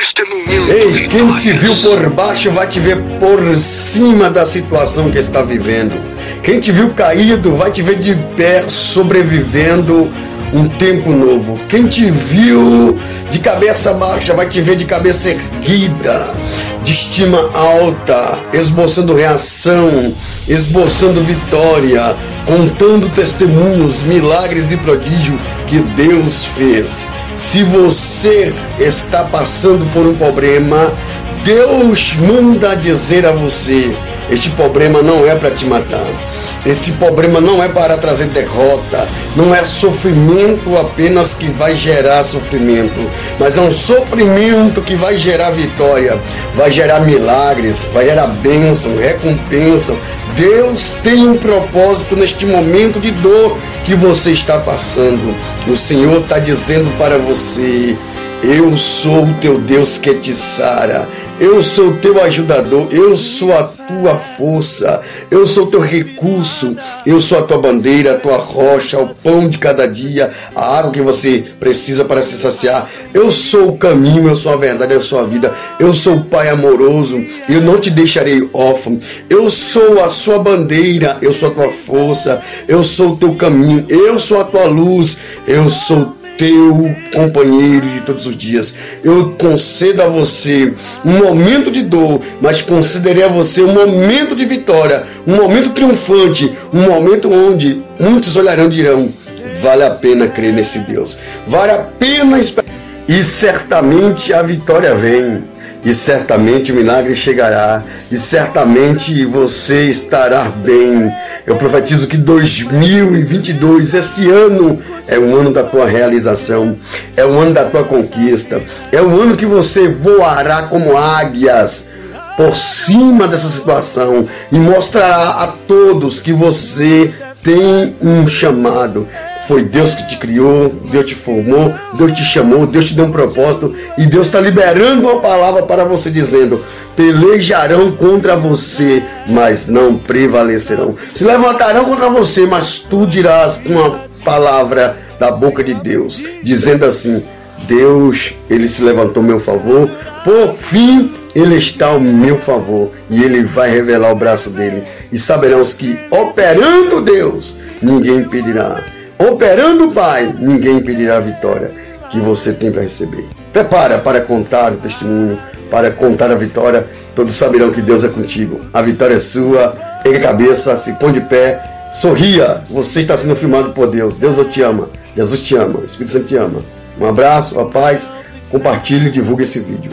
testemunhando. Ei, quem te viu por baixo vai te ver por cima da situação que está vivendo. Quem te viu caído vai te ver de pé, sobrevivendo um tempo novo. Quem te viu de cabeça baixa vai te ver de cabeça erguida, de estima alta, esboçando reação, esboçando vitória, contando testemunhos, milagres e prodígio que Deus fez. Se você está passando por um problema, Deus manda dizer a você: este problema não é para te matar. Este problema não é para trazer derrota. Não é sofrimento apenas que vai gerar sofrimento, mas é um sofrimento que vai gerar vitória, vai gerar milagres, vai gerar bênção, recompensa. Deus tem um propósito neste momento de dor que você está passando. O Senhor está dizendo para você eu sou o teu Deus que te sara. Eu sou o teu ajudador. Eu sou a tua força. Eu sou o teu recurso. Eu sou a tua bandeira, a tua rocha, o pão de cada dia, a água que você precisa para se saciar. Eu sou o caminho, eu sou a verdade, eu sou a vida. Eu sou o Pai amoroso. Eu não te deixarei órfão. Eu sou a sua bandeira. Eu sou a tua força. Eu sou o teu caminho. Eu sou a tua luz. Eu sou teu companheiro de todos os dias. Eu concedo a você um momento de dor, mas considerei a você um momento de vitória, um momento triunfante, um momento onde muitos olharão e dirão: vale a pena crer nesse Deus, vale a pena esperar. E certamente a vitória vem e certamente o milagre chegará, e certamente você estará bem. Eu profetizo que 2022, esse ano, é o ano da tua realização, é o ano da tua conquista, é o ano que você voará como águias por cima dessa situação e mostrará a todos que você tem um chamado, foi Deus que te criou, Deus te formou, Deus te chamou, Deus te deu um propósito e Deus está liberando uma palavra para você dizendo: pelejarão contra você, mas não prevalecerão. Se levantarão contra você, mas tu dirás uma palavra da boca de Deus, dizendo assim: Deus, ele se levantou meu favor, por fim ele está ao meu favor e ele vai revelar o braço dele. E saberão os que, operando Deus, ninguém impedirá. Operando o Pai, ninguém impedirá a vitória que você tem para receber. Prepara para contar o testemunho, para contar a vitória. Todos saberão que Deus é contigo. A vitória é sua. Ergue a cabeça, se põe de pé, sorria. Você está sendo filmado por Deus. Deus te ama. Jesus te ama. O Espírito Santo te ama. Um abraço, a paz. Compartilhe e divulgue esse vídeo.